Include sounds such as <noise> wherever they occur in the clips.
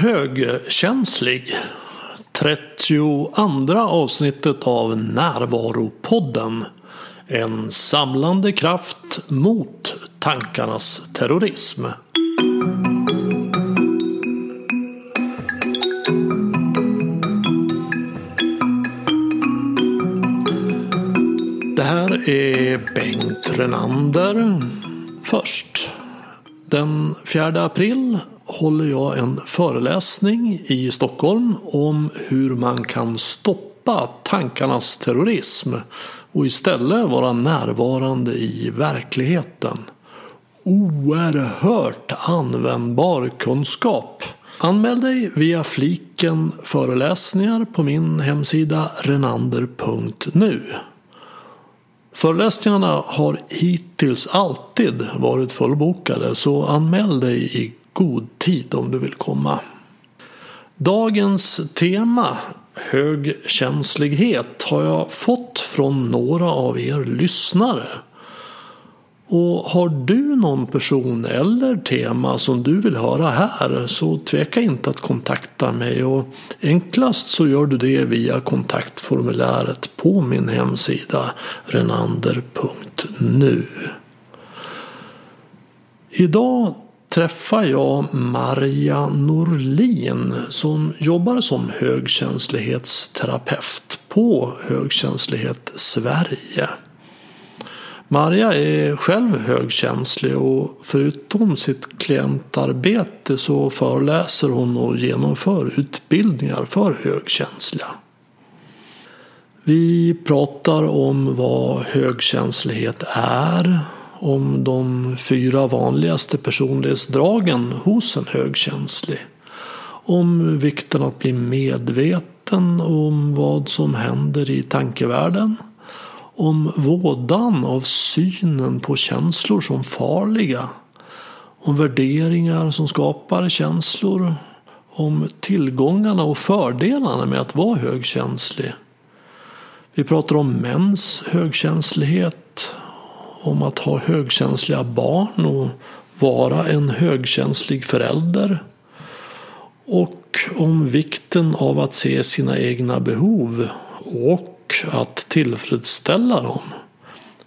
Högkänslig 32 avsnittet av Närvaropodden En samlande kraft mot tankarnas terrorism. Det här är Bengt Renander. Först. Den 4 april håller jag en föreläsning i Stockholm om hur man kan stoppa tankarnas terrorism och istället vara närvarande i verkligheten. Oerhört användbar kunskap. Anmäl dig via fliken föreläsningar på min hemsida renander.nu. Föreläsningarna har hittills alltid varit fullbokade så anmäl dig i god tid om du vill komma. Dagens tema högkänslighet har jag fått från några av er lyssnare. Och har du någon person eller tema som du vill höra här så tveka inte att kontakta mig och enklast så gör du det via kontaktformuläret på min hemsida renander.nu. Idag träffar jag Marja Norlin som jobbar som högkänslighetsterapeut på Högkänslighet Sverige. Marja är själv högkänslig och förutom sitt klientarbete så föreläser hon och genomför utbildningar för högkänsliga. Vi pratar om vad högkänslighet är, om de fyra vanligaste personlighetsdragen hos en högkänslig. Om vikten att bli medveten om vad som händer i tankevärlden. Om vådan av synen på känslor som farliga. Om värderingar som skapar känslor. Om tillgångarna och fördelarna med att vara högkänslig. Vi pratar om mäns högkänslighet om att ha högkänsliga barn och vara en högkänslig förälder. Och om vikten av att se sina egna behov och att tillfredsställa dem.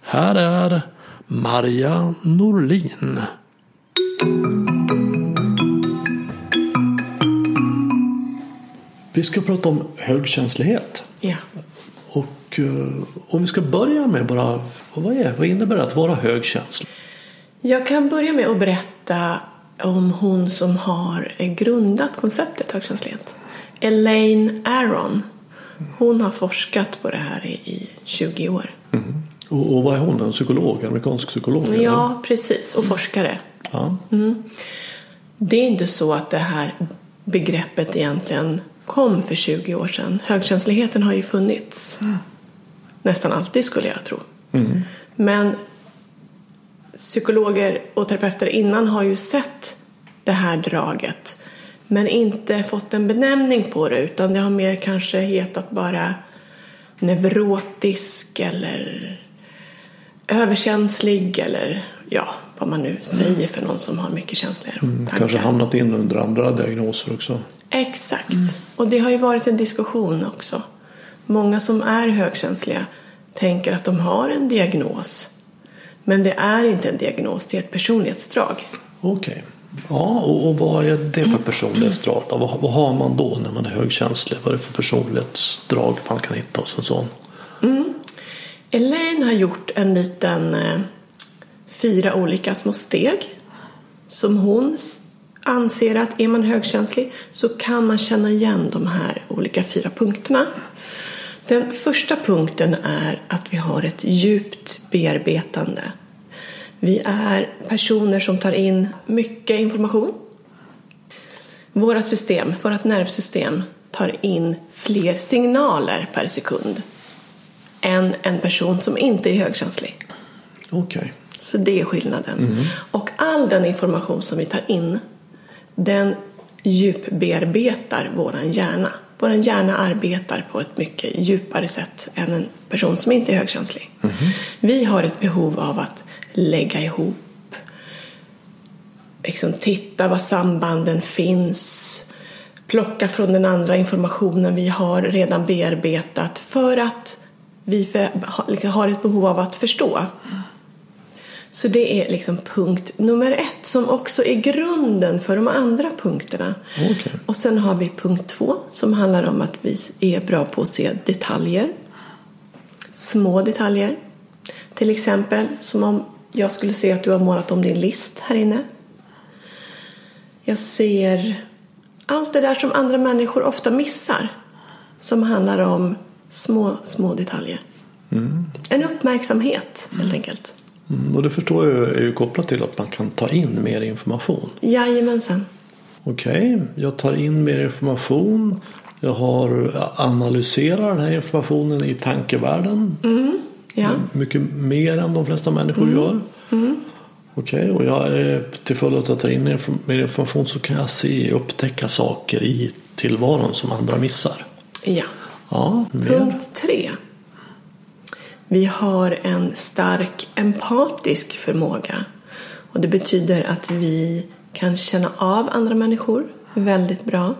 Här är Marja Norlin. Vi ska prata om högkänslighet. Ja. Och uh, om vi ska börja med bara, vad, är, vad innebär det att vara högkänslig? Jag kan börja med att berätta om hon som har grundat konceptet högkänslighet. Elaine Aron. Hon har forskat på det här i, i 20 år. Mm. Och, och, vad är hon? En psykolog? Amerikansk psykolog? Ja, eller? precis. Och forskare. Ja. Mm. Det är inte så att det här begreppet egentligen kom för 20 år sedan. Högkänsligheten har ju funnits. Mm. Nästan alltid skulle jag tro. Mm. Men psykologer och terapeuter innan har ju sett det här draget. Men inte fått en benämning på det utan det har mer kanske hetat bara neurotisk eller överkänslig eller ja, vad man nu säger för någon som har mycket känsligare mm, tankar. Kanske hamnat in under andra diagnoser också. Exakt. Mm. Och det har ju varit en diskussion också. Många som är högkänsliga tänker att de har en diagnos. Men det är inte en diagnos, det är ett personlighetsdrag. Okej. Okay. Ja, och, och, vad är det för personlighetsdrag? Då? Vad, vad, har man då när man är högkänslig? Vad är det för personlighetsdrag man kan hitta hos en sån? Mm. Elaine har gjort en liten eh, fyra olika små steg som hon anser att är man högkänslig så kan man känna igen de här olika fyra punkterna. Den första punkten är att vi har ett djupt bearbetande. Vi är personer som tar in mycket information. Vårt system, vårt nervsystem tar in fler signaler per sekund än en person som inte är högkänslig. Okej. Okay. Så det är skillnaden. Mm. Och all den information som vi tar in den djupbearbetar vår hjärna. Vår hjärna arbetar på ett mycket djupare sätt än en person som inte är högkänslig. Mm. Vi har ett behov av att lägga ihop, liksom titta var sambanden finns, plocka från den andra informationen vi har redan bearbetat för att vi för, har ett behov av att förstå. Så det är liksom punkt nummer ett som också är grunden för de andra punkterna. Okay. Och sen har vi punkt två som handlar om att vi är bra på att se detaljer. Små detaljer. Till exempel som om jag skulle se att du har målat om din list här inne. Jag ser allt det där som andra människor ofta missar. Som handlar om små, små detaljer. Mm. En uppmärksamhet helt enkelt. Mm, och det förstår jag är ju kopplat till att man kan ta in mer information. Jajamensan. Okej, okay, jag tar in mer information. Jag har analyserar den här informationen i tankevärlden. Mm. Ja. Mycket mer än de flesta människor mm. gör. Mm. Okej, okay, och jag är till följd av att jag tar in mer information så kan jag se och upptäcka saker i tillvaron som andra missar. Ja. ja Punkt tre. Vi har en stark empatisk förmåga. Och det betyder att vi kan känna av andra människor väldigt bra.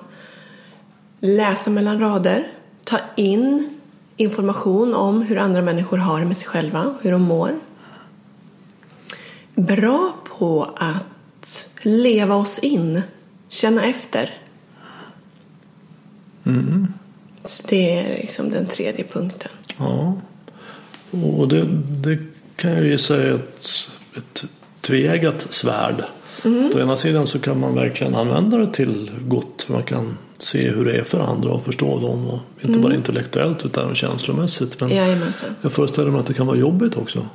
Läsa mellan rader. Ta in information om hur andra människor har det med sig själva, hur de mår. Bra på att leva oss in, känna efter. Mm. Så det är liksom den tredje punkten. Ja. Och det, det kan jag ju säga är ett, ett tveeggat svärd. Mm. Å ena sidan så kan man verkligen använda det till gott. För man kan se hur det är för andra och förstå dem. Och inte Mm. bara intellektuellt utan känslomässigt. Men Jajamensan. jag föreställer mig att det kan vara jobbigt också.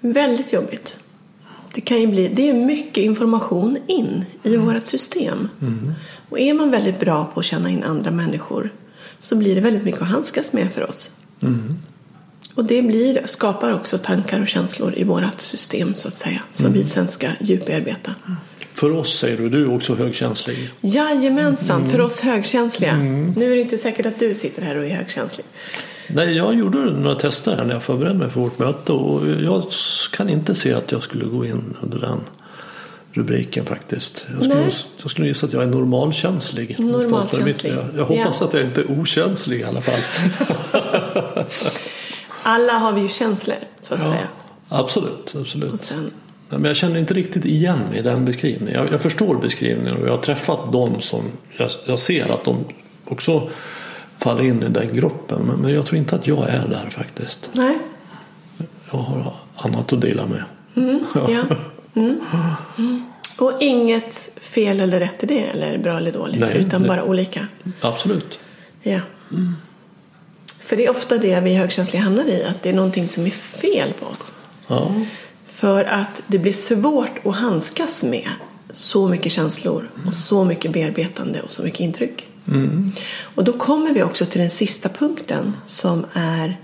Väldigt jobbigt. Det, kan ju bli, det är mycket information in i vårt system. Mm. Och är man väldigt bra på att känna in andra människor så blir det väldigt mycket att handskas med för oss. Mm. Och det blir, skapar också tankar och känslor i vårt system så att säga. Som vi sen ska djupbearbeta. För oss säger du, du är också högkänslig. Jajamensan, för oss högkänsliga. Nu är det inte säkert att du sitter här och är högkänslig. Nej, jag gjorde några tester här när jag förberedde mig för vårt möte och jag kan inte se att jag skulle gå in under den rubriken faktiskt. Jag skulle, Nej. jag skulle gissa att jag är normalkänslig. Normalkänslig. Jag, jag hoppas Ja. att jag inte är okänslig i alla fall. <laughs> Alla har vi ju känslor så att Ja, säga. absolut, absolut. Sen, Men jag känner inte riktigt igen mig i den beskrivningen. Jag, jag förstår beskrivningen och jag har träffat dem som jag, jag ser att de också faller in i den gruppen. Men, men jag tror inte att jag är där faktiskt. nej. Jag har annat att dela med. <laughs> Ja. Mm. Mm. Och inget fel eller rätt i det, eller bra eller dåligt, Nej, utan det- bara olika. Absolut. Ja. För det är ofta det vi högkänsliga hamnar i, att det är någonting som är fel på oss. Ja. För att det blir svårt att handskas med så mycket känslor och så mycket bearbetande och så mycket intryck. Och då kommer vi också till den sista punkten som är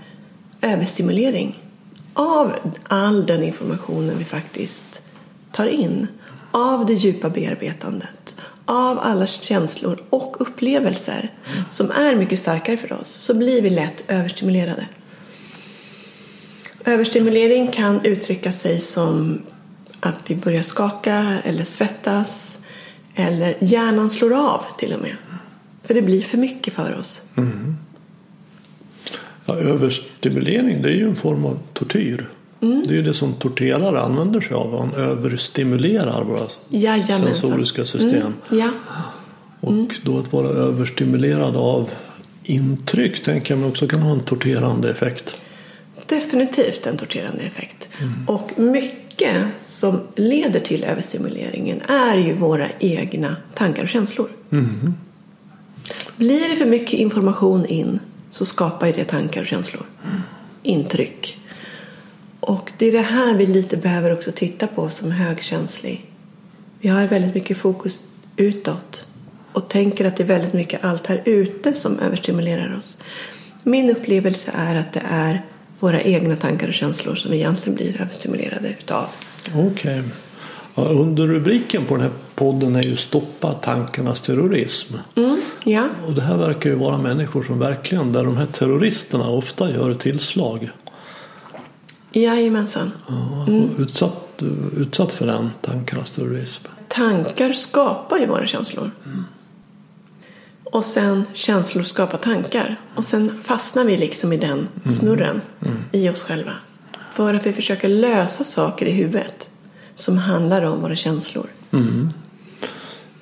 överstimulering av all den informationen vi faktiskt tar in. Av det djupa bearbetandet. Av alla känslor och upplevelser som är mycket starkare för oss så blir vi lätt överstimulerade. Överstimulering kan uttrycka sig som att vi börjar skaka eller svettas eller hjärnan slår av till och med. För det blir för mycket för oss. Mm. Ja, överstimulering det är ju en form av tortyr. Det är ju det som torterare använder sig av. Man överstimulerar våra Jajamensan. sensoriska system. Ja, Och då att vara överstimulerad av intryck tänker jag mig också kan ha en torterande effekt. definitivt en torterande effekt. Och mycket som leder till överstimuleringen är ju våra egna tankar och känslor. Blir det för mycket information in så skapar ju det tankar och känslor. Intryck. Och det är det här vi lite behöver också titta på som högkänslig. Vi har väldigt mycket fokus utåt och tänker att det är väldigt mycket allt här ute som överstimulerar oss. Min upplevelse är att det är våra egna tankar och känslor som vi egentligen blir överstimulerade utav. Okej. Ja, under rubriken på den här podden är ju Stoppa tankarnas terrorism. Mm, ja, Och det här verkar ju vara människor som verkligen, där de här terroristerna ofta gör tillslag. Jajamensan. Ja, utsatt, utsatt för den tankarnas terrorism. Tankar skapar ju våra känslor. Och sen känslor skapar tankar. Och sen fastnar vi liksom i den snurren i oss själva. För att vi försöker lösa saker i huvudet som handlar om våra känslor.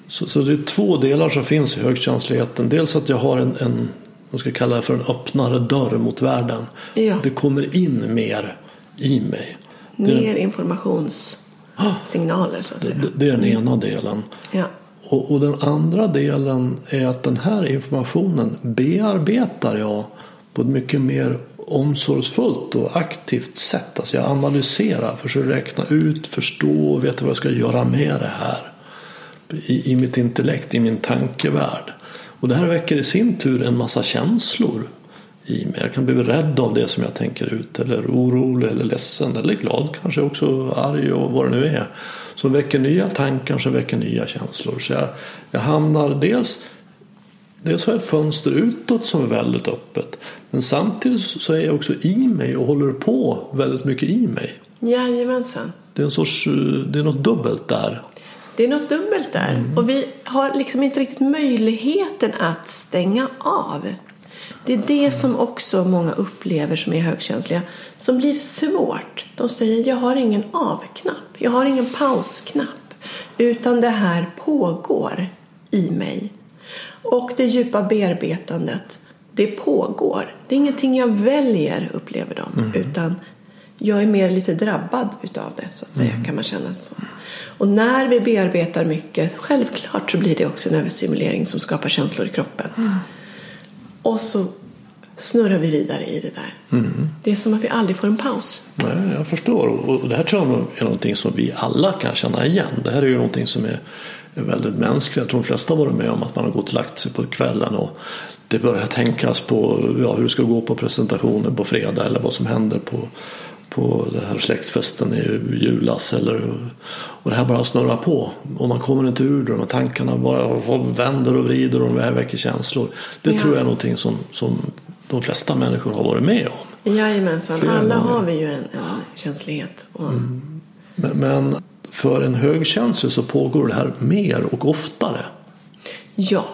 Så, så det är två delar som finns i högkänsligheten. Dels att jag har en, en vad ska jag kalla det för en öppnare dörr mot världen. Ja. Det kommer in mer i mig. Mer informationssignaler så att säga. Det, det är den ena delen. Ja. Och, och den andra delen är att den här informationen bearbetar jag på ett mycket mer omsorgsfullt och aktivt sätt. Alltså jag analyserar, försöker räkna ut, förstå och veta vad jag ska göra med det här. I, I mitt intellekt, i min tankevärld. Och det här väcker i sin tur en massa känslor i mig. Jag kan bli rädd av det som jag tänker ut eller orolig eller ledsen eller glad kanske också arg och vad det nu är. Som väcker nya tankar som väcker nya känslor. Så jag, jag hamnar dels Dels har jag ett fönster utåt som är väldigt öppet. Men samtidigt så är jag också i mig och håller på väldigt mycket i mig. Jajamensan. Det är en sorts, det är något dubbelt där. Det är något dubbelt där. Och vi har liksom inte riktigt möjligheten att stänga av. Det är det som också många upplever som är högkänsliga. Som blir svårt. De säger jag har ingen avknapp. Jag har ingen pausknapp. Utan det här pågår i mig. Och det djupa bearbetandet. Det pågår. Det är ingenting jag väljer upplever de. Utan jag är mer lite drabbad utav det så att säga kan man känna så. Och när vi bearbetar mycket, självklart så blir det också en överstimulering som skapar känslor i kroppen. Och så snurrar vi vidare i det där. Det är som att vi aldrig får en paus. Nej, jag förstår. Och det här tror jag är någonting som vi alla kan känna igen. Det här är ju någonting som är är väldigt mänskligt. Jag tror de flesta har varit med om att man har gått och lagt sig på kvällen och det börjar tänkas på ja, hur det ska gå på presentationen på fredag eller vad som händer på, på den här släktfesten i julas. Eller, och det här bara snurrar på och man kommer inte ur det. De här tankarna bara vänder och vrider och de väcker känslor. Det Ja. tror jag är någonting som, som de flesta människor har varit med om. Jajamensan, Flera alla gånger. har vi ju en, en känslighet. Och, Men, men för en högkänslig så pågår det här mer och oftare. Ja,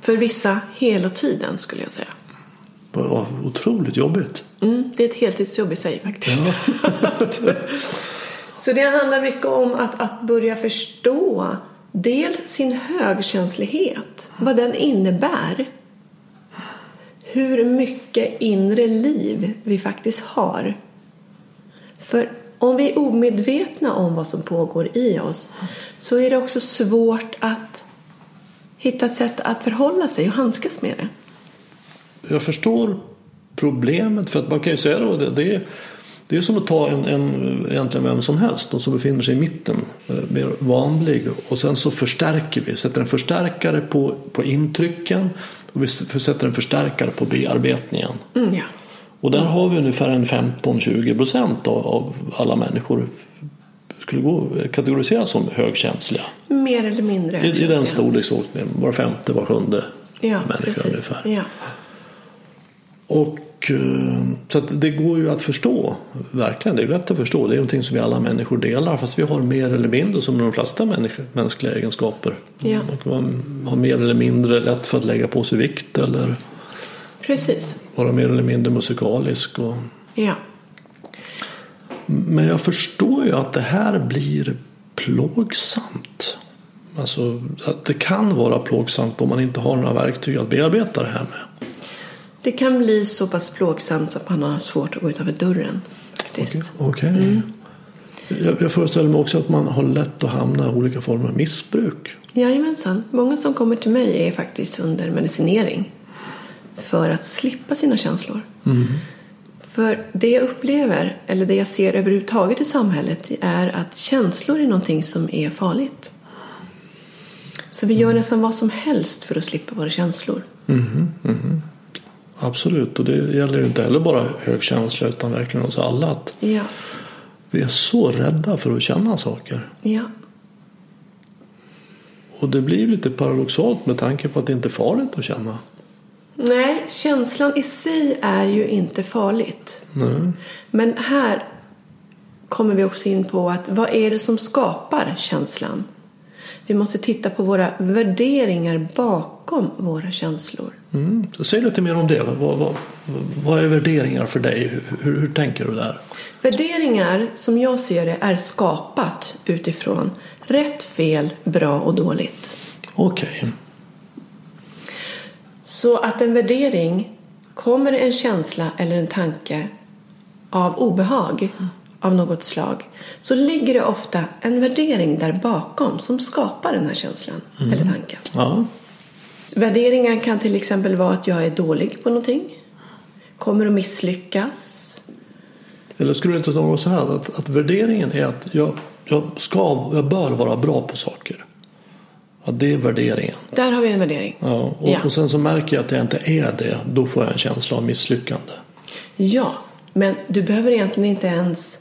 för vissa hela tiden skulle jag säga. Vad otroligt jobbigt. Mm, det är ett heltidsjobb i sig faktiskt. <laughs> Så det handlar mycket om att, att börja förstå dels sin högkänslighet, vad den innebär. Hur mycket inre liv vi faktiskt har. För om vi är omedvetna om vad som pågår i oss så är det också svårt att hitta ett sätt att förhålla sig och handskas med det. Jag förstår problemet för att man kan ju säga då det, det är det är som att ta en, en, egentligen vem som helst, någon som befinner sig i mitten, eh, mer vanlig och sen så förstärker vi, sätter en förstärkare på, på intrycken och vi sätter en förstärkare på bearbetningen. Mm, ja. Och där har vi ungefär en 15-20 procent av, alla människor skulle gå kategoriseras som högkänsliga. Mer eller mindre I, i den storleksordningen, var femte, var sjunde ja, människa precis. ungefär. Ja. Och, eh, så det går ju att förstå, verkligen. Det är lätt att förstå. Det är någonting som vi alla människor delar fast vi har mer eller mindre som de flesta människor, mänskliga egenskaper. Ja. Man kan vara- ha mer eller mindre lätt för att lägga på sig vikt eller Precis. vara mer eller mindre musikalisk. Och, Ja. men jag förstår ju att det här blir plågsamt. Alltså att det kan vara plågsamt om man inte har några verktyg att bearbeta det här med. Det kan bli så pass plågsamt att man har svårt att gå utanför dörren. Faktiskt. Okej. Jag, jag föreställer mig också att man har lätt att hamna i olika former av missbruk. Jajamensan. Många som kommer till mig är faktiskt under medicinering. För att slippa sina känslor. För det jag upplever, eller det jag ser överhuvudtaget i samhället är att känslor är någonting som är farligt. Så vi gör nästan vad som helst för att slippa våra känslor. Absolut, och det gäller ju inte heller bara högkänsla utan verkligen oss alla. Att Ja, vi är så rädda för att känna saker. ja, Och det blir lite paradoxalt med tanke på att det inte är farligt att känna. Nej, känslan i sig är ju inte farligt. Nej. Men här kommer vi också in på att vad är det som skapar känslan? Vi måste titta på våra värderingar bakom våra känslor. Mm. Så säg lite mer om det. Vad, vad, vad är värderingar för dig? Hur, hur tänker du där? Värderingar, som jag ser det, är skapat utifrån rätt, fel, bra och dåligt. Okej. Okay. Så att en värdering, kommer en känsla eller en tanke av obehag av något slag så ligger det ofta en värdering där bakom som skapar den här känslan mm. eller tanken. Ja. Värderingar kan till exempel vara att jag är dålig på någonting, kommer att misslyckas. Eller skulle det inte vara så här att, att värderingen är att jag, jag, ska, jag bör vara bra på saker? Att det är värderingen. Där har vi en värdering. Ja, och, ja. och sen så märker jag att jag inte är det. Då får jag en känsla av misslyckande. Ja, men du behöver egentligen inte ens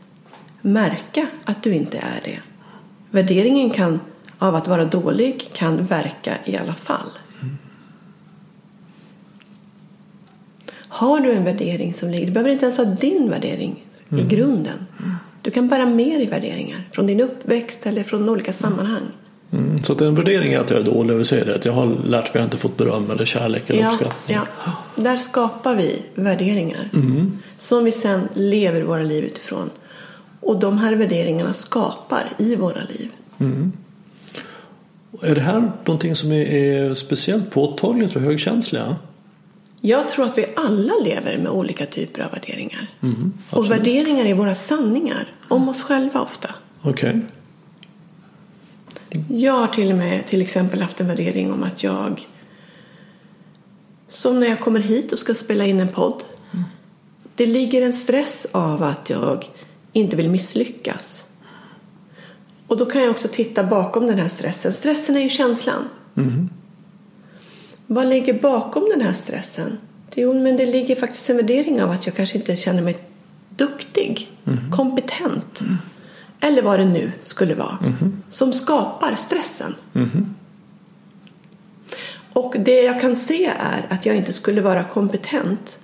märka att du inte är det. Värderingen kan, av att vara dålig kan verka i alla fall. Mm. Har du en värdering som ligger, det behöver inte ens vara din värdering mm. i grunden. Du kan bära med dig värderingar från din uppväxt eller från olika sammanhang. Mm, så att en värdering är att jag är dålig, vill säga det, att jag har lärt mig att jag inte fått beröm eller kärlek eller ja, uppskattning. Ja, där skapar vi värderingar mm. som vi sen lever våra liv utifrån. Och de här värderingarna skapar i våra liv. Mm. Är det här någonting som är, speciellt påtagligt för högkänsliga? Jag tror att vi alla lever med olika typer av värderingar. Mm, och värderingar är våra sanningar om oss själva ofta. Okej. Okay. Jag har till och med till exempel haft en värdering om att jag som när jag kommer hit och ska spela in en podd. Mm. Det ligger en stress av att jag inte vill misslyckas. Och då kan jag också titta bakom den här stressen. Stressen är ju känslan. Mm. Vad ligger bakom den här stressen? Jo, men det ligger faktiskt en värdering av att jag kanske inte känner mig duktig, mm. kompetent. Eller vad det nu skulle vara. Mm. Som skapar stressen. Mm. Och det jag kan se är att jag inte skulle vara kompetent.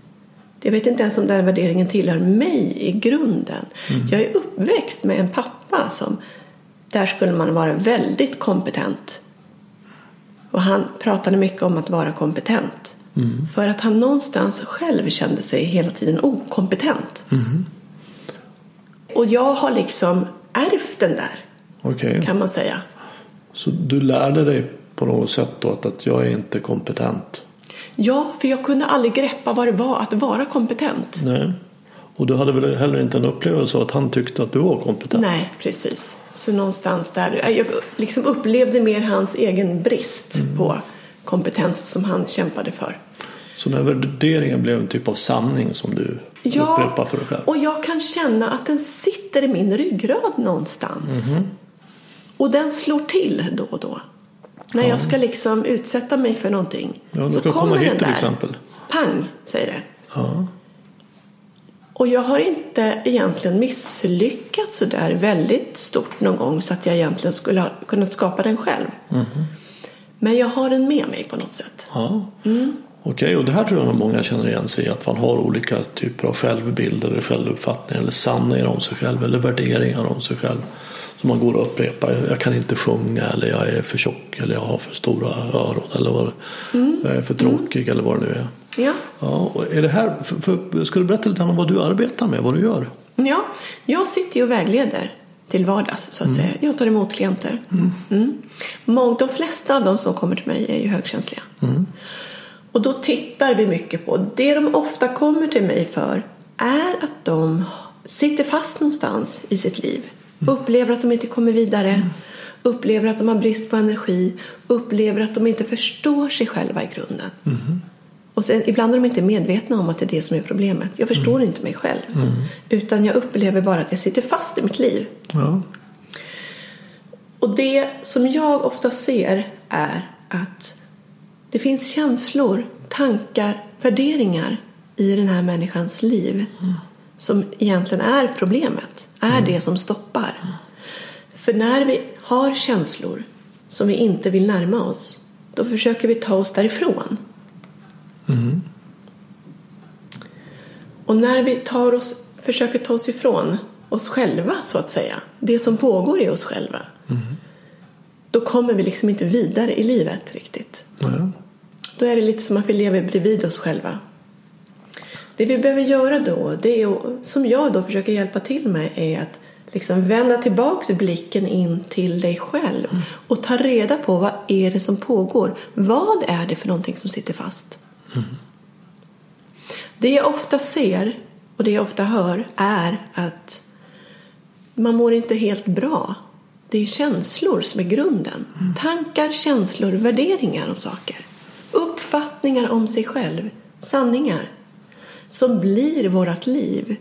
Jag vet inte ens om den värderingen tillhör mig i grunden. Mm. Jag är uppväxt med en pappa som där skulle man vara väldigt kompetent. Och han pratade mycket om att vara kompetent. Mm. För att han någonstans själv kände sig hela tiden okompetent. Mm. Och jag har liksom ärvt den där. Okay. Kan man säga. Så du lärde dig på något sätt då att, att jag är inte kompetent? Ja, för jag kunde aldrig greppa vad det var att vara kompetent. Nej. Och du hade väl heller inte en upplevelse av att han tyckte att du var kompetent? Nej, precis. Så någonstans där. Jag liksom upplevde mer hans egen brist mm. på kompetens som han kämpade för. Så den här värderingen blev en typ av sanning som du ja, upprepar för dig själv? och jag kan känna att den sitter i min ryggrad någonstans. Mm. Och den slår till då och då. När ja. jag ska liksom utsätta mig för någonting. Ja, så kommer komma hit den där. Till exempel. Pang, säger det. Ja. Och jag har inte egentligen misslyckats så där väldigt stort någon gång så att jag egentligen skulle ha kunnat skapa den själv. Mm. Men jag har den med mig på något sätt. Ja. Mm. Okej, okay, och det här tror jag många känner igen sig i. Att man har olika typer av självbilder eller självuppfattningar eller sanningar om sig själv eller värderingar om sig själv. Man går och upprepar. Jag kan inte sjunga eller jag är för tjock eller jag har för stora öron eller vad, mm. jag är för tråkig mm. eller vad det nu är. Ja. ja är det här, för, för, ska du berätta lite om vad du arbetar med, vad du gör? Ja, jag sitter ju och vägleder till vardags så att mm. säga. Jag tar emot klienter. Mm. Mm. De flesta av dem som kommer till mig är ju högkänsliga. Mm. Och då tittar vi mycket på, det de ofta kommer till mig för är att de sitter fast någonstans i sitt liv. Upplever att de inte kommer vidare. Mm. Upplever att de har brist på energi. Upplever att de inte förstår sig själva i grunden. Mm. Och sen, ibland är de inte medvetna om att det är det som är problemet. Jag förstår mm. inte mig själv. Mm. Utan jag upplever bara att jag sitter fast i mitt liv. Ja. Och det som jag ofta ser är att det finns känslor, tankar, värderingar i den här människans liv mm. Som egentligen är problemet, är mm. det som stoppar. För när vi har känslor som vi inte vill närma oss då försöker vi ta oss därifrån. Mm. Och när vi tar oss, försöker ta oss ifrån oss själva så att säga, det som pågår i oss själva mm. då kommer vi liksom inte vidare i livet riktigt. Nej. Då är det lite som att vi lever bredvid oss själva. Det vi behöver göra då, det är, som jag då försöker hjälpa till med, är att liksom vända tillbaks blicken in till dig själv och ta reda på vad är det som pågår. Vad är det för någonting som sitter fast? Det jag ofta ser och det jag ofta hör är att man mår inte helt bra. Det är känslor som är grunden. Tankar, känslor, värderingar om saker. Uppfattningar om sig själv. Sanningar. Som blir vårt liv.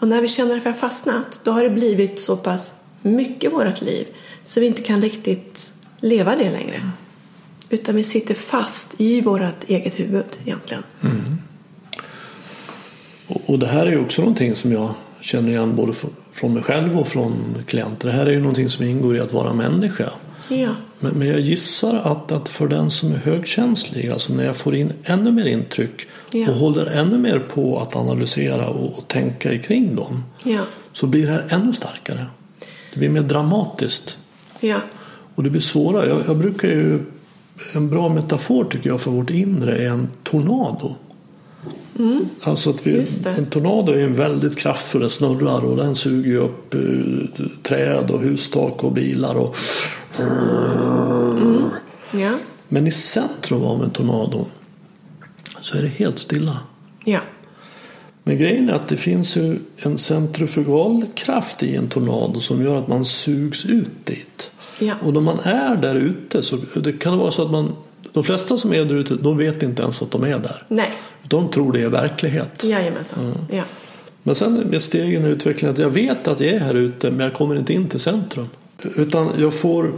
Och när vi känner att vi har fastnat då har det blivit så pass mycket vårt liv så vi inte kan riktigt leva det längre. Utan vi sitter fast i vårt eget huvud egentligen. Och, och det här är ju också någonting som jag känner igen både från mig själv och från klienter. Det här är ju någonting som ingår i att vara människa. Ja. Men, men jag gissar att, att för den som är högkänslig, alltså när jag får in ännu mer intryck Ja. och håller ännu mer på att analysera och, och tänka kring dem Ja. så blir det här ännu starkare. Det blir mer dramatiskt Ja. och det blir svårare. Jag, jag brukar ju, en bra metafor tycker jag för vårt inre är en tornado. Alltså att vi, Mm. En tornado är en väldigt kraftfull, den snurrar och den suger upp eh, träd och hustak och bilar. Och, Ja. men i centrum av en tornado så är det helt stilla. Ja. Men grejen är att det finns ju en centrifugalkraft i en tornado som gör att man sugs ut dit. Ja. Och då man är där ute så det kan vara så att man de flesta som är där ute de vet inte ens att de är där. Nej. De tror det är verklighet. Jajamensan. Ja. Men sen med stegen i utvecklingen att jag vet att jag är här ute men jag kommer inte in till centrum. Utan jag får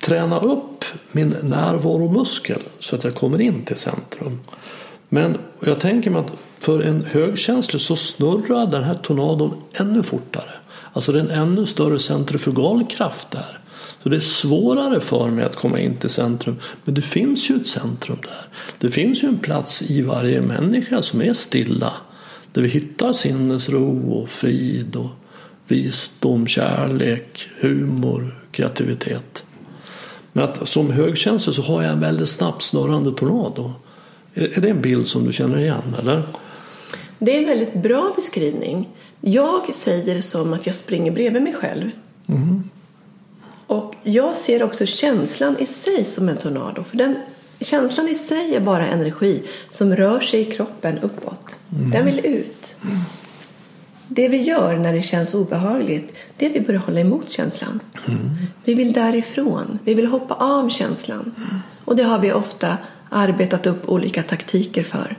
träna upp min närvaromuskel så att jag kommer in till centrum. Men jag tänker mig att för en högkänslig så snurrar den här tornadon ännu fortare. Alltså det är en ännu större centrifugalkraft där. Så det är svårare för mig att komma in till centrum. Men det finns ju ett centrum där. Det finns ju en plats i varje människa som är stilla. Där vi hittar sinnesro och frid och visdom, kärlek, humor, kreativitet. Men att som högkänslig så har jag en väldigt snabbt snurrande tornado. Är det en bild som du känner igen eller? Det är en väldigt bra beskrivning. Jag säger det som att jag springer bredvid mig själv. Och jag ser också känslan i sig som en tornado. För den, känslan i sig är bara energi som rör sig i kroppen uppåt. Den vill ut. Det vi gör när det känns obehagligt det är att vi börjar hålla emot känslan. Vi vill därifrån. Vi vill hoppa av känslan. Och det har vi ofta arbetat upp olika taktiker för.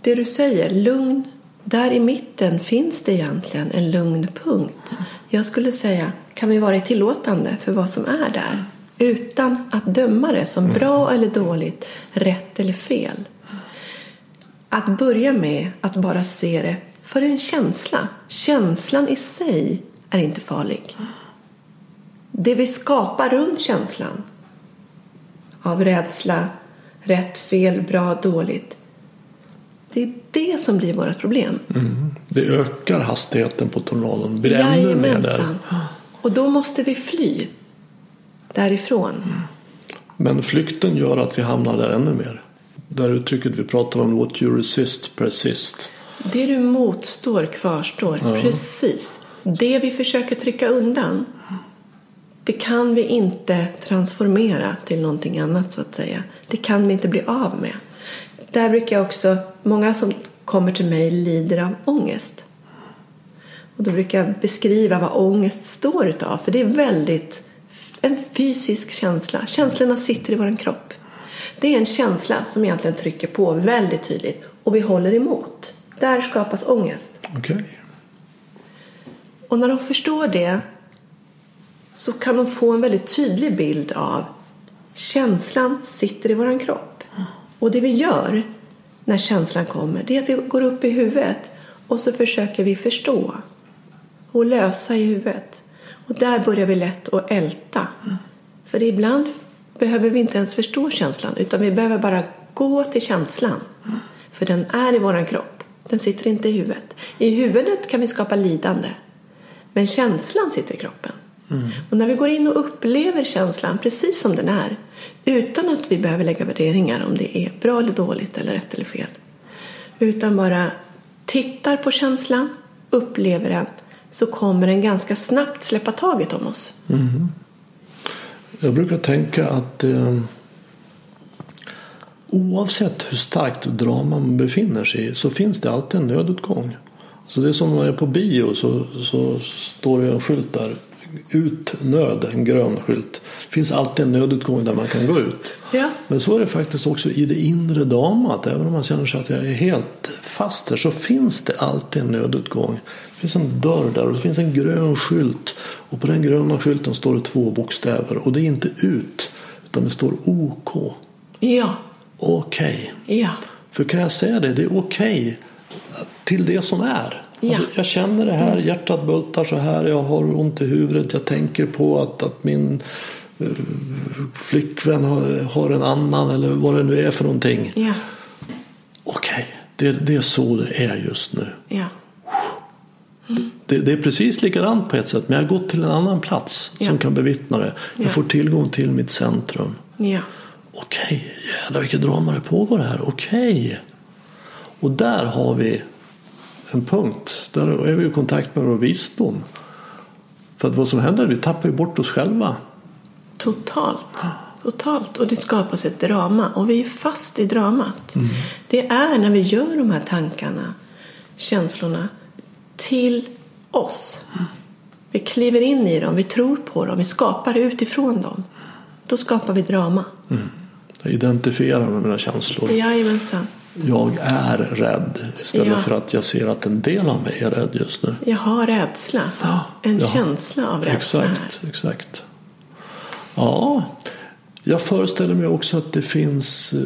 Det du säger, lugn. Där i mitten finns det egentligen en lugn punkt. Jag skulle säga, kan vi vara tillåtande för vad som är där? Utan att döma det som bra eller dåligt, rätt eller fel. Att börja med att bara se det för en känsla. Känslan i sig är inte farlig. Det vi skapar runt känslan av rädsla, rätt, fel, bra, dåligt. Det är det som blir vårt problem. Mm. Det ökar hastigheten på tornadon. Blir. Jajamensan. Och då måste vi fly därifrån. Men flykten gör att vi hamnar där ännu mer. Det här uttrycket vi pratar om, what you resist persist. Det du motstår kvarstår. Precis. Det vi försöker trycka undan det kan vi inte transformera till någonting annat så att säga. Det kan vi inte bli av med. Där brukar jag också, många som kommer till mig lider av ångest. Och då brukar jag beskriva vad ångest står utav. För det är väldigt en fysisk känsla. Känslorna sitter i vår kropp. Det är en känsla som egentligen trycker på väldigt tydligt och vi håller emot. Där skapas ångest. Okej. Och när de förstår det så kan de få en väldigt tydlig bild av känslan sitter i våran kropp. Och det vi gör när känslan kommer det är att vi går upp i huvudet och så försöker vi förstå och lösa i huvudet. Och där börjar vi lätt att älta. För ibland behöver vi inte ens förstå känslan utan vi behöver bara gå till känslan. För den är i våran kropp. Den sitter inte i huvudet. I huvudet kan vi skapa lidande. Men känslan sitter i kroppen. Och när vi går in och upplever känslan precis som den är utan att vi behöver lägga värderingar om det är bra eller dåligt eller rätt eller fel utan bara tittar på känslan, upplever den så kommer den ganska snabbt släppa taget om oss. Mm-hmm. Jag brukar tänka att eh, oavsett hur starkt drama man befinner sig i så finns det alltid en nödutgång. Så det är som när man är på bio så, så står det en skylt där. Ut nöd, en grön skylt. Det finns alltid en nödutgång där man kan gå ut. Ja. Men så är det faktiskt också i det inre dramat. Även om man känner sig att jag är helt fast här så finns det alltid en nödutgång. Det finns en dörr där och det finns en grön skylt. Och på den gröna skylten står det två bokstäver. Och det är inte ut utan det står OK. Ja, Okej. ja, För kan jag säga det, det är okej till det som är. Ja. Alltså, jag känner det här, hjärtat bultar så här, jag har ont i huvudet, jag tänker på att, att min eh, flickvän har, har en annan eller vad det nu är för någonting. ja, Okej, det, det är så det är just nu. ja, Det, det är precis likadant på ett sätt, men jag har gått till en annan plats Ja. som kan bevittna det. Jag Ja. får tillgång till mitt centrum. ja, Okej, jävlar vilket drama det pågår här. Okej. Och där har vi en punkt. Där är vi i kontakt med vår visdom. För att vad som händer är att vi tappar ju bort oss själva. totalt. Totalt. Och det skapas ett drama. Och vi är fast i dramat. Det är när vi gör de här tankarna, känslorna till oss. Vi kliver in i dem, vi tror på dem, vi skapar utifrån dem. Då skapar vi drama. Jag identifierar med mina känslor. Jajamensan. Jag är rädd istället Ja. för att jag ser att en del av mig är rädd just nu. Jag har rädsla. Ja, En ja. känsla av rädsla här. Exakt, exakt. Ja, jag föreställer mig också att det finns eh,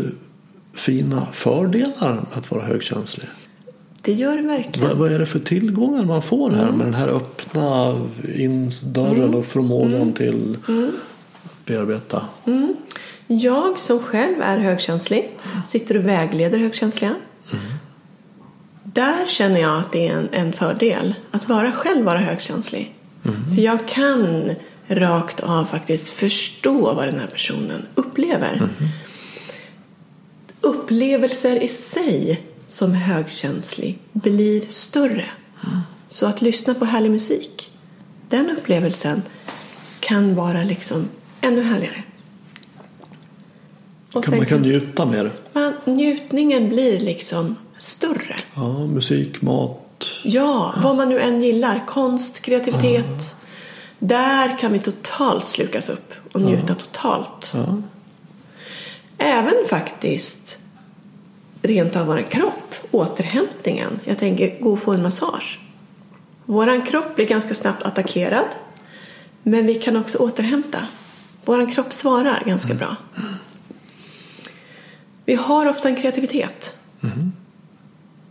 fina fördelar med att vara högkänslig. Det gör det verkligen. Vad, vad är det för tillgångar man får här Mm. med den här öppna dörren och förmågan Mm. till att bearbeta? Jag som själv är högkänslig sitter och vägleder högkänsliga. Där känner jag att det är en, en fördel att vara själv vara högkänslig. För jag kan rakt av faktiskt förstå vad den här personen upplever. Upplevelser i sig som högkänslig blir större. Så att lyssna på härlig musik, den upplevelsen kan vara liksom ännu härligare. Och Kan, man kan njuta mer. man, njutningen blir liksom större. Ja, musik, mat. Ja, vad man nu än gillar. Konst, kreativitet. Där kan vi totalt slukas upp och njuta totalt. Ja. Även faktiskt rent av vår kropp, återhämtningen. Jag tänker gå och få en massage. Vår kropp blir ganska snabbt attackerad. Men vi kan också återhämta. Vår kropp svarar ganska bra. Vi har ofta en kreativitet.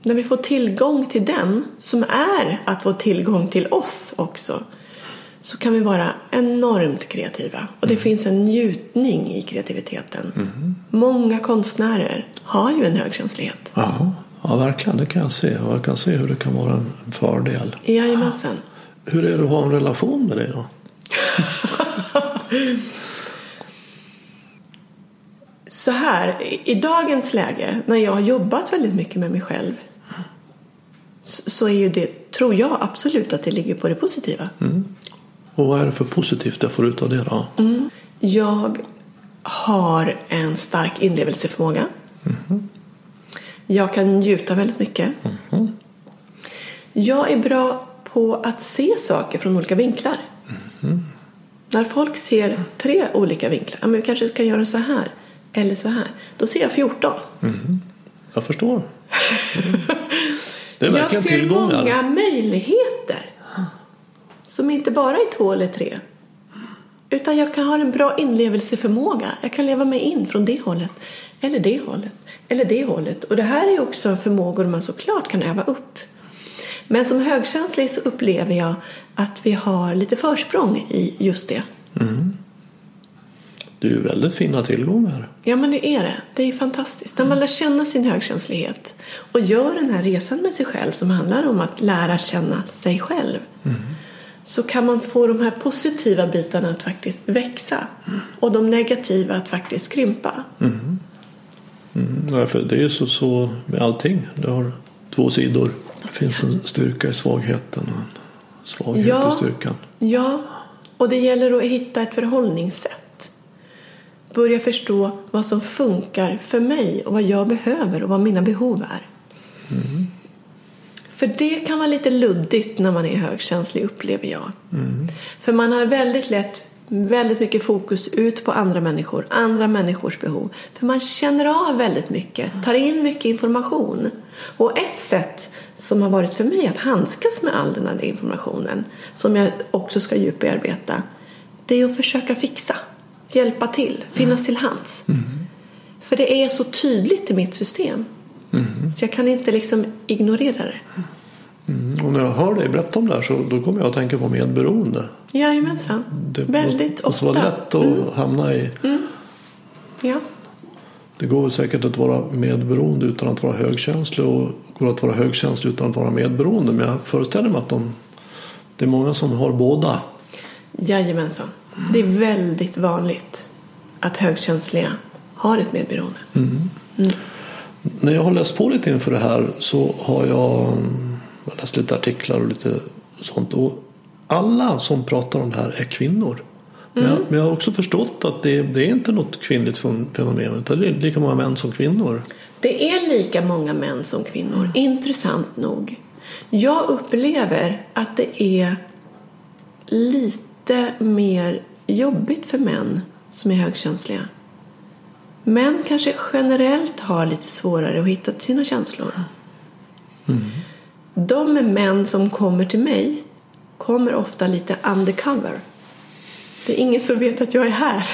När vi får tillgång till den, som är att få tillgång till oss också, så kan vi vara enormt kreativa. Och det finns en njutning i kreativiteten. Många konstnärer har ju en högkänslighet. Ja, ja, verkligen. Det kan jag se. Och jag kan se hur det kan vara en en fördel. Jajamensan. Hur är det att ha en relation med dig då? <laughs> Så här, i- dagens läge när jag har jobbat väldigt mycket med mig själv så är ju det, tror jag absolut att det ligger på det positiva. Och vad är det för positivt jag får ut av det då? Jag har en stark inlevelseförmåga. Jag kan njuta väldigt mycket. Jag är bra på att se saker från olika vinklar. När folk ser tre olika vinklar, ja, men vi kanske ska göra så här eller så här, då ser jag 14. Jag förstår. Mm. Det är <laughs> Jag ser tillgångar. många möjligheter som inte bara är två eller tre. Utan jag kan ha en bra inlevelseförmåga. Jag kan leva mig in från det hållet, eller det hållet, eller det hållet. Och det här är också förmågor man såklart kan öva upp. Men som högkänslig så upplever jag att vi har lite försprång i just det. Det är ju väldigt fina tillgångar. Ja, men det är det. Det är fantastiskt. När man lär känna sin högkänslighet och gör den här resan med sig själv som handlar om att lära känna sig själv. så kan man få de här positiva bitarna att faktiskt växa och de negativa att faktiskt krympa. Mm, ja, för det är ju så, så med allting. Det har två sidor. Det finns en styrka i svagheten och en svaghet Ja. i styrkan. Ja, och det gäller att hitta ett förhållningssätt. Börja förstå vad som funkar för mig och vad jag behöver och vad mina behov är. För det kan vara lite luddigt när man är högkänslig upplever jag. För man har väldigt lätt väldigt mycket fokus ut på andra människor, andra människors behov. För man känner av väldigt mycket, tar in mycket information. Och ett sätt som har varit för mig att handskas med all den här informationen, som jag också ska djupbearbeta, det är att försöka fixa, hjälpa till, finnas till hands. För det är så tydligt i mitt system. Så jag kan inte liksom ignorera det. Mm. Och när jag hör dig berätta om det här så då kommer jag att tänka på medberoende. Jajamensan. Det Väldigt måste vara ofta. Mm. lätt att hamna i. Ja. Det går säkert att vara medberoende utan att vara högkänslig och går att vara högkänslig utan att vara medberoende. Men jag föreställer mig att de, det är många som har båda. Jajamensan. Det är väldigt vanligt att högkänsliga har ett medberoende. När jag har läst på lite inför det här så har jag, mm, jag läst lite artiklar och lite sånt. Och alla som pratar om det här är kvinnor. Men, jag, men jag har också förstått att det, det är inte något kvinnligt fen- fenomen utan det är lika många män som kvinnor. Det är lika många män som kvinnor, intressant nog. Jag upplever att det är lite mer jobbigt för män som är högkänsliga. Män kanske generellt har lite svårare att hitta sina känslor. De män som kommer till mig kommer ofta lite undercover. Det är ingen som vet att jag är här.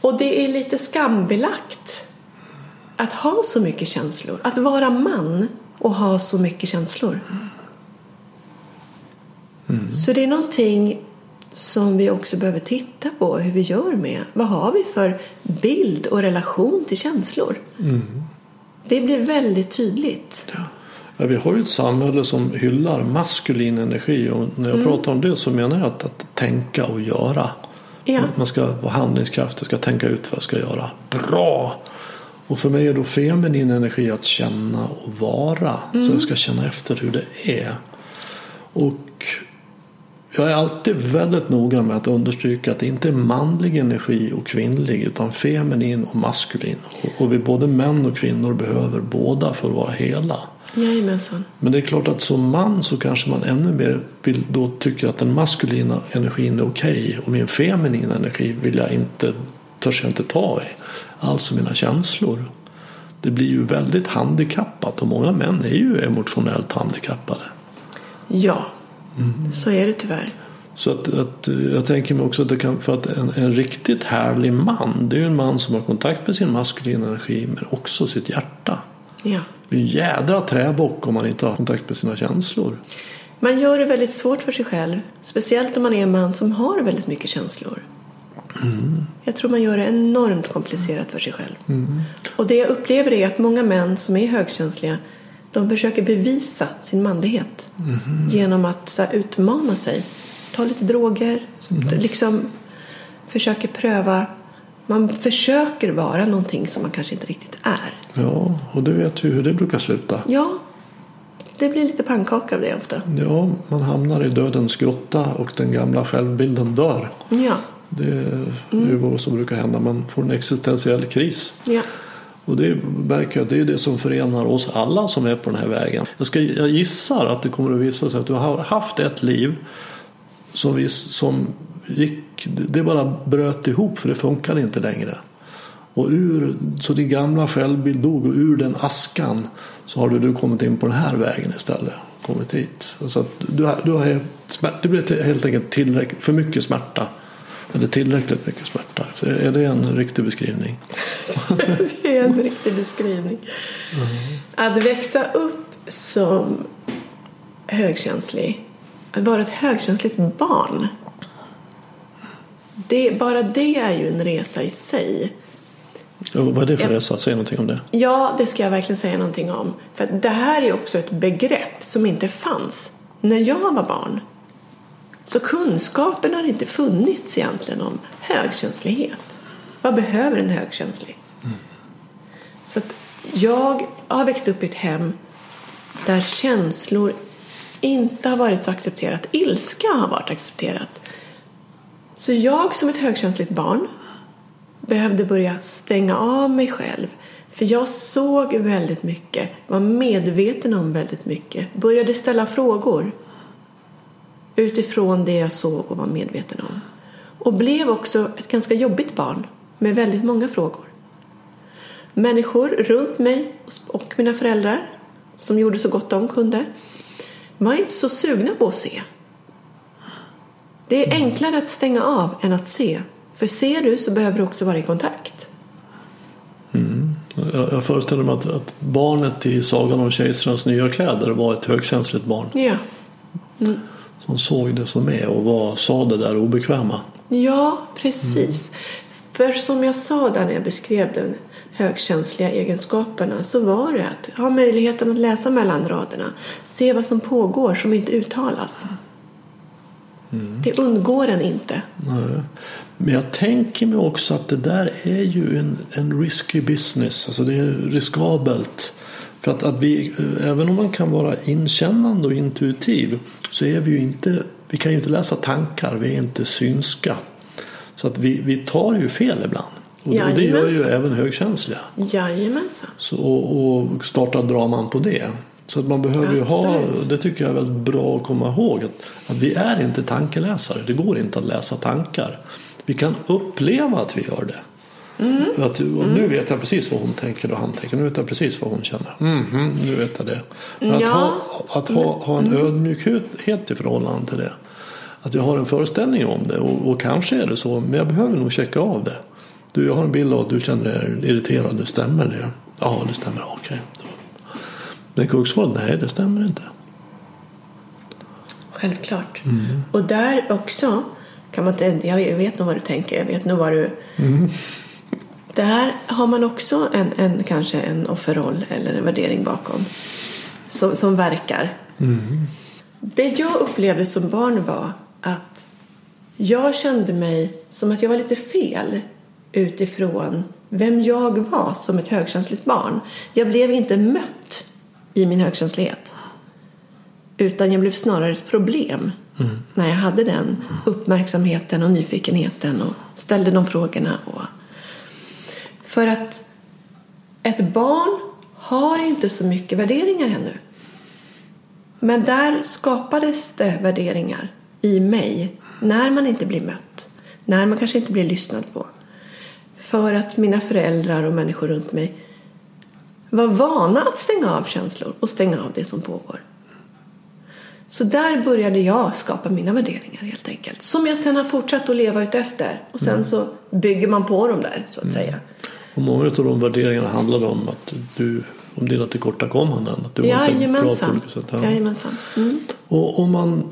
Och det är lite skambelagt att ha så mycket känslor. Att vara man och ha så mycket känslor. Så det är någonting som vi också behöver titta på hur vi gör med. Vad har vi för bild och relation till känslor? Det blir väldigt tydligt. Ja, vi har ju ett samhälle som hyllar maskulin energi och när jag pratar om det så menar jag att, att tänka och göra. Ja. Man ska vara handlingskraftig, ska tänka ut vad jag ska göra. Bra! Och för mig är då feminin energi att känna och vara. Så jag ska känna efter hur det är. Och jag är alltid väldigt noga med att understryka att det inte är manlig energi och kvinnlig utan feminin och maskulin. Och, vi både män och kvinnor behöver båda för att vara hela. Jajamensan. Men det är klart att som man så kanske man ännu mer vill då tycker att den maskulina energin är okej och min feminina energi vill jag inte, törs jag inte ta i. Alltså mina känslor. Det blir ju väldigt handikappat och många män är ju emotionellt handikappade. Ja, så är det tyvärr. Så att, att eh, jag tänker mig också att det kan, för att en, en riktigt härlig man det är ju en man som har kontakt med sin maskulina energi men också sitt hjärta. Ja. Det är en jädra träbock om man inte har kontakt med sina känslor. Man gör det väldigt svårt för sig själv. Speciellt om man är en man som har väldigt mycket känslor. Jag tror man gör det enormt komplicerat för sig själv. Och det jag upplever är att många män som är högkänsliga de försöker bevisa sin manlighet genom att så här, utmana sig. Ta lite droger, liksom försöker pröva. Man försöker vara någonting som man kanske inte riktigt är. Ja, och det vet vi hur det brukar sluta. Ja, det blir lite pannkaka av det ofta. Ja, man hamnar i dödens grotta och den gamla självbilden dör. Ja, Det är ju vad som brukar hända. Man får en existentiell kris. ja. Och det märker jag, det är det som förenar oss alla som är på den här vägen. Jag, ska, jag gissar att det kommer att visa sig att du har haft ett liv som, vi, som gick, det bara bröt ihop för det funkade inte längre. Och ur, så din gamla självbild dog och ur den askan så har du, du kommit in på den här vägen istället. Kommit hit. Så att du, har- du har det blev helt enkelt tillräckligt, för mycket smärta. Eller tillräckligt mycket smärta. Så är det en riktig beskrivning? <laughs> Det är en riktig beskrivning. Att växa upp som högkänslig, att vara ett högkänsligt barn. Det, bara det är ju en resa i sig. Ja, vad är det för resa? Säg någonting om det. Ja, det ska jag verkligen säga någonting om. För det här är också ett begrepp som inte fanns när jag var barn. Så kunskapen har inte funnits egentligen om högkänslighet. Vad behöver en högkänslig? Mm. Så att jag har växt upp i ett hem där känslor inte har varit så accepterat. Ilska har varit accepterat. Så jag som ett högkänsligt barn behövde börja stänga av mig själv. För jag såg väldigt mycket, var medveten om väldigt mycket, började ställa frågor utifrån det jag såg och var medveten om. Och blev också ett ganska jobbigt barn med väldigt många frågor. Människor runt mig och mina föräldrar som gjorde så gott de kunde var inte så sugna på att se. Det är enklare att stänga av än att se. För ser du så behöver du också vara i kontakt. Mm. Jag, jag föreställer mig att, att, barnet i Sagan om kejsarens nya kläder var ett högkänsligt barn. Ja. Mm. Som såg det som är och var, sa det där obekväma. Ja, precis. Mm. För som jag sa där när jag beskrev den högkänsliga egenskaperna så var det att ha möjligheten att läsa mellan raderna. Se vad som pågår som inte uttalas. Mm. Det undgår en inte. Nej. Men jag tänker mig också att det där är ju en, en risky business. Alltså det är riskabelt. För att, att vi, även om man kan vara inkännande och intuitiv så är vi ju inte, vi kan ju inte läsa tankar, vi är inte synska. Så att vi, vi tar ju fel ibland. Och, och det gör ju även högkänsliga. Jajamensan. Så, och, och starta draman på det. Så att man behöver ju ha, det tycker jag är väldigt bra att komma ihåg, att, att vi är inte tankeläsare. Det går inte att läsa tankar. Vi kan uppleva att vi gör det. Mm. Att, och nu vet jag precis vad hon tänker och han tänker. Nu vet jag precis vad hon känner. Mm nu vet jag det. Men att, ja. ha, att ha, ha en mm. ödmjukhet i förhållande till det. Att jag har en föreställning om det och, och, kanske är det så. Men jag behöver nog checka av det. Du, jag har en bild av att du känner dig irriterad. Nu stämmer det? Ja, det stämmer. Okej. Okay. Men kuggssvaret, nej det stämmer inte. Självklart. Mm. Och där också kan man inte, jag vet nog vad du tänker, jag vet nog vad du... Mm. Där har man också en, en, kanske en offerroll eller en värdering bakom som, som verkar. Mm. Det jag upplevde som barn var att jag kände mig som att jag var lite fel utifrån vem jag var som ett högkänsligt barn. Jag blev inte mött i min högkänslighet. Utan jag blev snarare ett problem mm. när jag hade den uppmärksamheten och nyfikenheten och ställde de frågorna. Och... För att ett barn har inte så mycket värderingar ännu. Men där skapades det värderingar i mig när man inte blir mött. När man kanske inte blir lyssnad på. För att mina föräldrar och människor runt mig var vana att stänga av känslor och stänga av det som pågår. Så där började jag skapa mina värderingar helt enkelt. Som jag sen har fortsatt att leva ut efter. Och sen mm. så bygger man på dem där så att mm. säga. Och många av de värderingarna handlade om att du om dina tillkortakommanden. Att du var inte bra på olika sätt. Ja. Jajamensan. Mm. Och om man,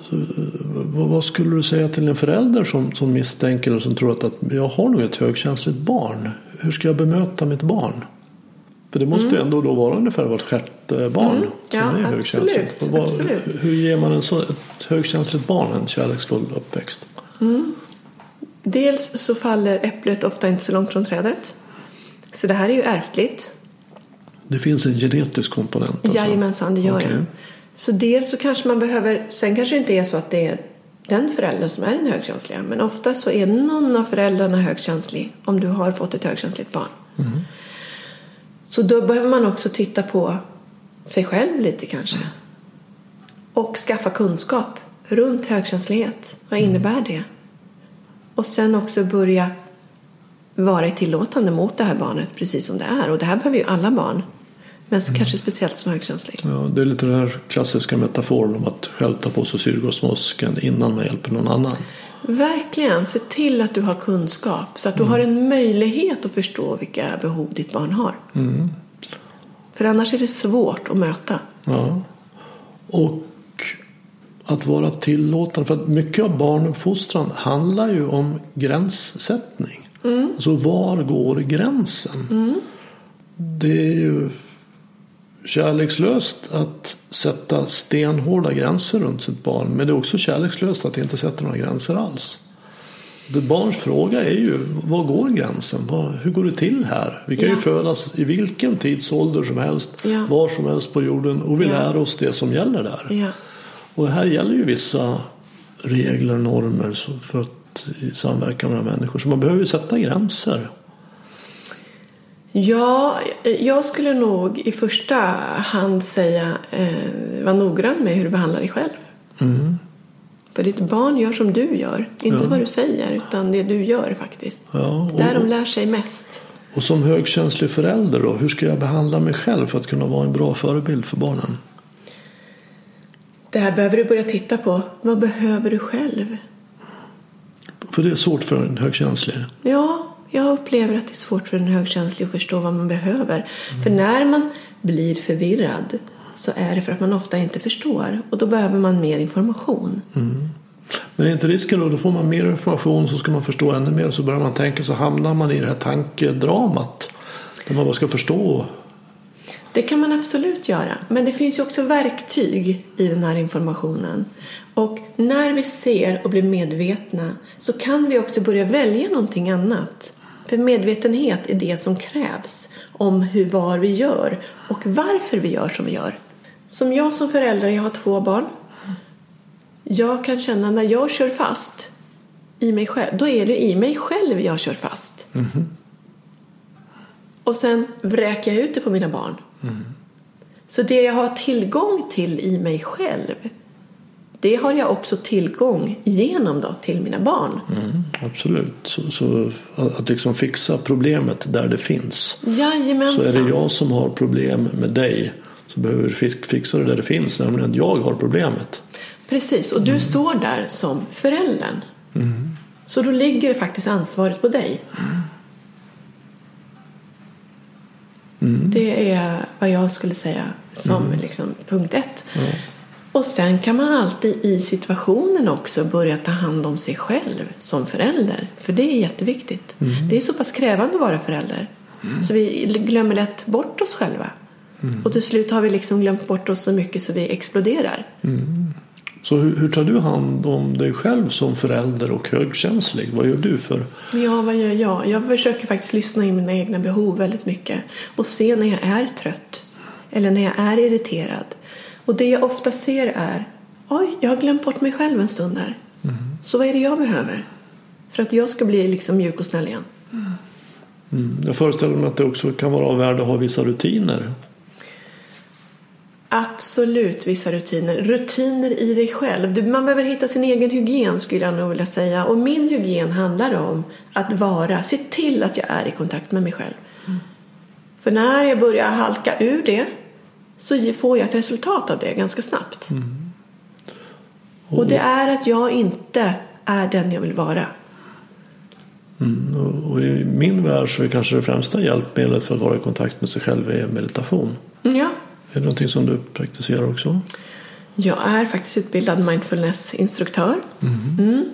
vad skulle du säga till en förälder som, som misstänker eller som tror att, att jag har nog ett högkänsligt barn. Hur ska jag bemöta mitt barn? För det måste mm. ju ändå då vara ungefär vart sjätte barn mm. som ja, är högkänsligt. Absolut, absolut. Hur ger man en så, ett högkänsligt barn en kärleksfull uppväxt? Mm. Dels så faller äpplet ofta inte så långt från trädet. Så det här är ju ärftligt. Det finns en genetisk komponent? Alltså. Jajamensan, det gör okay. det. Så dels så kanske man behöver, sen kanske det inte är så att det är den föräldern som är den högkänsliga. Men ofta så är någon av föräldrarna högkänslig om du har fått ett högkänsligt barn. Mm. Så då behöver man också titta på sig själv lite kanske. Och skaffa kunskap runt högkänslighet. Vad mm. innebär det? Och sen också börja vara tillåtande mot det här barnet precis som det är. Och det här behöver ju alla barn. Men mm. kanske speciellt som högkänslig. Ja, det är lite den här klassiska metaforen om att själv ta på sig syrgasmasken innan man hjälper någon annan. Verkligen. Se till att du har kunskap så att du mm. har en möjlighet att förstå vilka behov ditt barn har. Mm. För annars är det svårt att möta. Ja. Och att vara tillåtande. För att mycket av barnuppfostran handlar ju om gränssättning. Mm. Alltså var går gränsen? Mm. Det är ju kärlekslöst att sätta stenhårda gränser runt sitt barn. Men det är också kärlekslöst att inte sätta några gränser alls. Det barns fråga är ju, var går gränsen? Var, hur går det till här? Vi kan Ja. ju födas i vilken tidsålder som helst, Ja. var som helst på jorden och vi Ja. lär oss det som gäller där. Och här gäller ju vissa regler, normer så- för att i samverkan med människor. Så man behöver ju sätta gränser. Ja, jag skulle nog i första hand säga eh, var noggrann med hur du behandlar dig själv. För ditt barn gör som du gör. Inte vad du säger, utan det du gör faktiskt. Ja, Där de och, lär sig mest. och som högkänslig förälder då, hur ska jag behandla mig själv för att kunna vara en bra förebild för barnen? Det här behöver du börja titta på. Vad behöver du själv? För det är svårt för en högkänslig. Ja, jag upplever att det är svårt för en högkänslig att förstå vad man behöver. För när man blir förvirrad så är det för att man ofta inte förstår. Och då behöver man mer information. Men är inte risken då, då får man mer information så ska man förstå ännu mer så börjar man tänka så hamnar man i det här tankedramat. Där man bara ska förstå. Det kan man absolut göra. Men det finns ju också verktyg i den här informationen. Och när vi ser och blir medvetna så kan vi också börja välja någonting annat. För medvetenhet är det som krävs om hur var vi gör och varför vi gör som vi gör. Som jag som förälder, jag har två barn. Jag kan känna när jag kör fast i mig själv, då är det i mig själv jag kör fast. Och sen vräker jag ut det på mina barn. Så det jag har tillgång till i mig själv det har jag också tillgång genom då till mina barn. Absolut. Så, så att liksom fixa problemet där det finns. Jajamensan. Så är det jag som har problem med dig så behöver fix- fixa det där det finns. Nämligen att jag har problemet. Precis, och du står där som föräldern. Så då ligger faktiskt ansvaret på dig. Det är vad jag skulle säga som liksom punkt ett. Och sen kan man alltid i situationen också börja ta hand om sig själv som förälder. För det är jätteviktigt. Det är så pass krävande att vara förälder. Så vi glömmer lätt bort oss själva. Och till slut har vi liksom glömt bort oss så mycket så vi exploderar. Så hur, hur tar du hand om dig själv som förälder och högkänslig? Vad gör du för? Ja, vad gör jag? Jag försöker faktiskt lyssna in mina egna behov väldigt mycket och se när jag är trött eller när jag är irriterad. Och det jag ofta ser är oj, jag har glömt bort mig själv en stund där. Så vad är det jag behöver? För att jag ska bli liksom mjuk och snäll igen. Mm, Jag föreställer mig att det också kan vara av värde att ha vissa rutiner. Absolut vissa rutiner. Rutiner i dig själv. Man behöver hitta sin egen hygien skulle jag nog vilja säga. Och min hygien handlar om att vara, se till att jag är i kontakt med mig själv. För när jag börjar halka ur det så får jag ett resultat av det ganska snabbt. Och det är att jag inte är den jag vill vara. Mm, och- Och i min värld så är kanske det främsta hjälpmedlet för att vara i kontakt med sig själv är meditation. Ja, Är det någonting som du praktiserar också? Jag är faktiskt utbildad mindfulness-instruktör. Mm.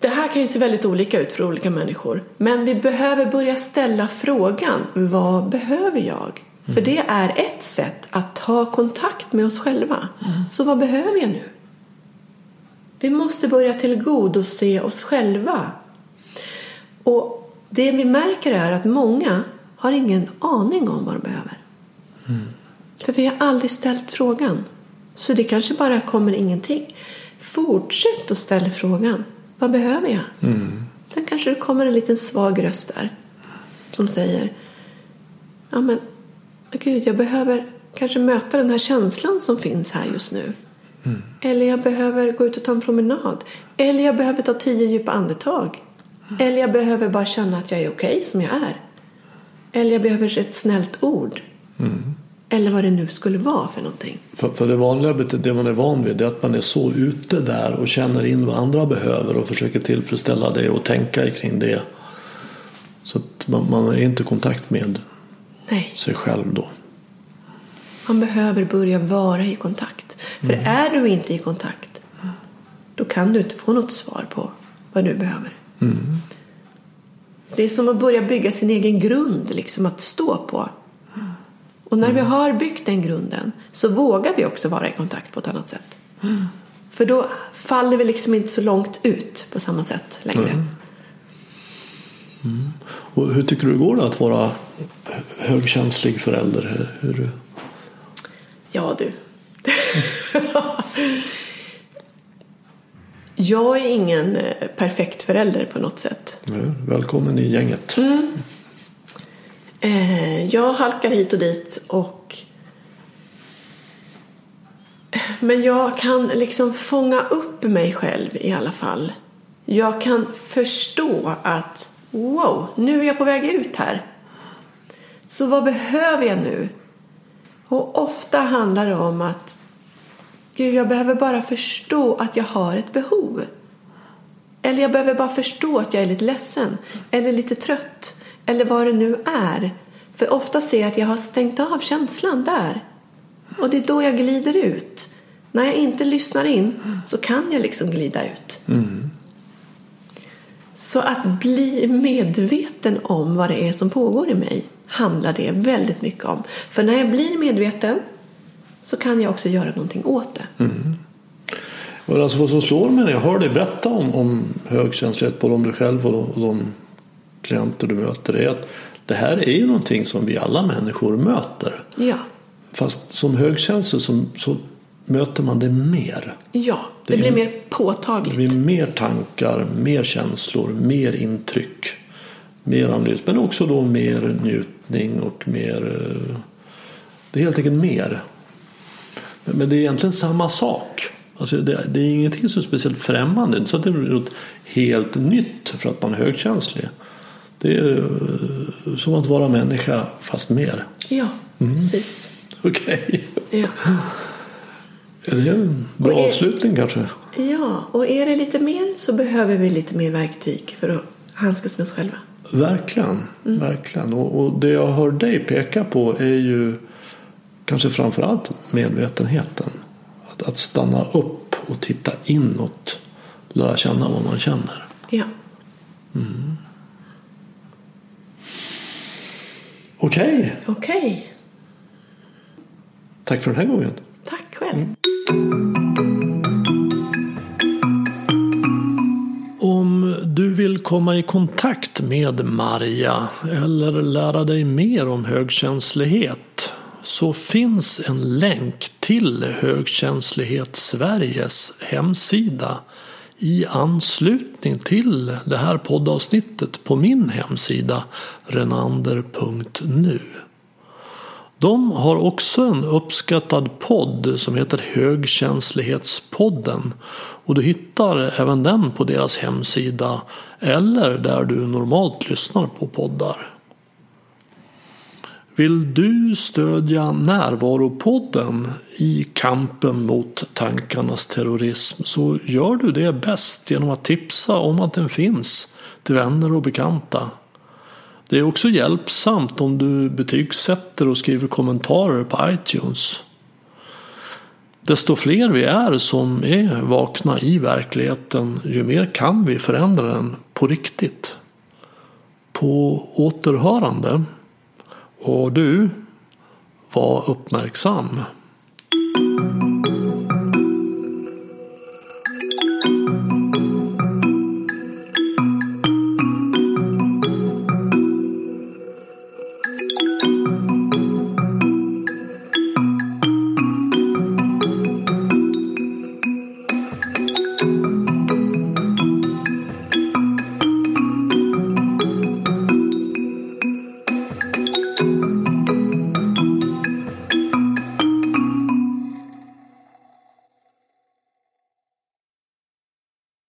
Det här kan ju se väldigt olika ut för olika människor. Men vi behöver börja ställa frågan vad behöver jag? För det är ett sätt att ta kontakt med oss själva. Så vad behöver jag nu? Vi måste börja tillgodose oss själva. Och det vi märker är att många har ingen aning om vad de behöver. För vi har aldrig ställt frågan. Så det kanske bara kommer ingenting. Fortsätt att ställa frågan. Vad behöver jag? Sen kanske det kommer en liten svag röst där. Som säger. Ja men. Gud jag behöver kanske möta den här känslan som finns här just nu. Eller jag behöver gå ut och ta en promenad. Eller jag behöver ta tio djupa andetag. Eller jag behöver bara känna att jag är okej som jag är. Eller jag behöver ett snällt ord. Eller vad det nu skulle vara för någonting. För, för det vanliga det man är van vid är att man är så ute där och känner in vad andra behöver och försöker tillfredsställa det och tänka kring det. Så att man, man är inte i kontakt med Nej, sig själv då. man behöver börja vara i kontakt. För är du inte i kontakt då kan du inte få något svar på vad du behöver. Det är som att börja bygga sin egen grund liksom att stå på. Och när vi har byggt den grunden så vågar vi också vara i kontakt på ett annat sätt. För då faller vi liksom inte så långt ut på samma sätt längre. Och hur tycker du det går då att vara högkänslig förälder? Hur, Ja du. <laughs> Jag är ingen eh, perfekt förälder på något sätt. välkommen i gänget. Eh, Jag halkar hit och dit och men jag kan liksom fånga upp mig själv i alla fall. Jag kan förstå att wow, nu är jag på väg ut här. Så vad behöver jag nu? Och ofta handlar det om att Gud, jag behöver bara förstå att jag har ett behov. Eller jag behöver bara förstå att jag är lite ledsen. Eller lite trött. Eller vad det nu är. För ofta ser jag att jag har stängt av känslan där. Och det är då jag glider ut. När jag inte lyssnar in så kan jag liksom glida ut. Så att bli medveten om vad det är som pågår i mig handlar det väldigt mycket om. För när jag blir medveten så kan jag också göra någonting åt det. Och alltså vad som slår mig när jag hör dig berätta om, om högkänslighet, både om dig själv och de, och de klienter du möter, är att det här är ju någonting som vi alla människor möter. Ja, Fast som högkänslig så, så möter man det mer. ja det, Det är- blir mer Det påtagligt. blir mer tankar, mer känslor, mer intryck, mer analys, men också då mer njutning och mer... eh, Det är helt enkelt mer. Men det är egentligen samma sak. Alltså det, det är ingenting som är speciellt främmande. Det är inte så att det är något helt nytt för att man är högkänslig. Det är eh, som att vara människa fast mer. Ja, Mm. precis. Okej. Ja. Är det en bra är- avslutning kanske? ja, och är det lite mer så behöver vi lite mer verktyg för att handskas med oss själva. Verkligen, verkligen. Och, och det jag hör dig peka på är ju kanske framförallt medvetenheten. Att, att stanna upp och titta inåt. Lära känna vad man känner. Ja, Okej, okej. tack för den här gången. Tack själv. Om du vill komma i kontakt med Marja eller lära dig mer om högkänslighet så finns en länk till Högkänslighet Sveriges hemsida i anslutning till det här poddavsnittet på min hemsida renander.nu. De har också en uppskattad podd som heter Högkänslighetspodden och du hittar även den på deras hemsida eller där du normalt lyssnar på poddar. Vill du stödja Närvaropodden i kampen mot tankarnas terrorism så gör du det bäst genom att tipsa om att den finns till vänner och bekanta. Det är också hjälpsamt om du betygsätter och skriver kommentarer på iTunes. Desto fler vi är som är vakna i verkligheten, ju mer kan vi förändra den på riktigt. På återhörande. Och du, var uppmärksam.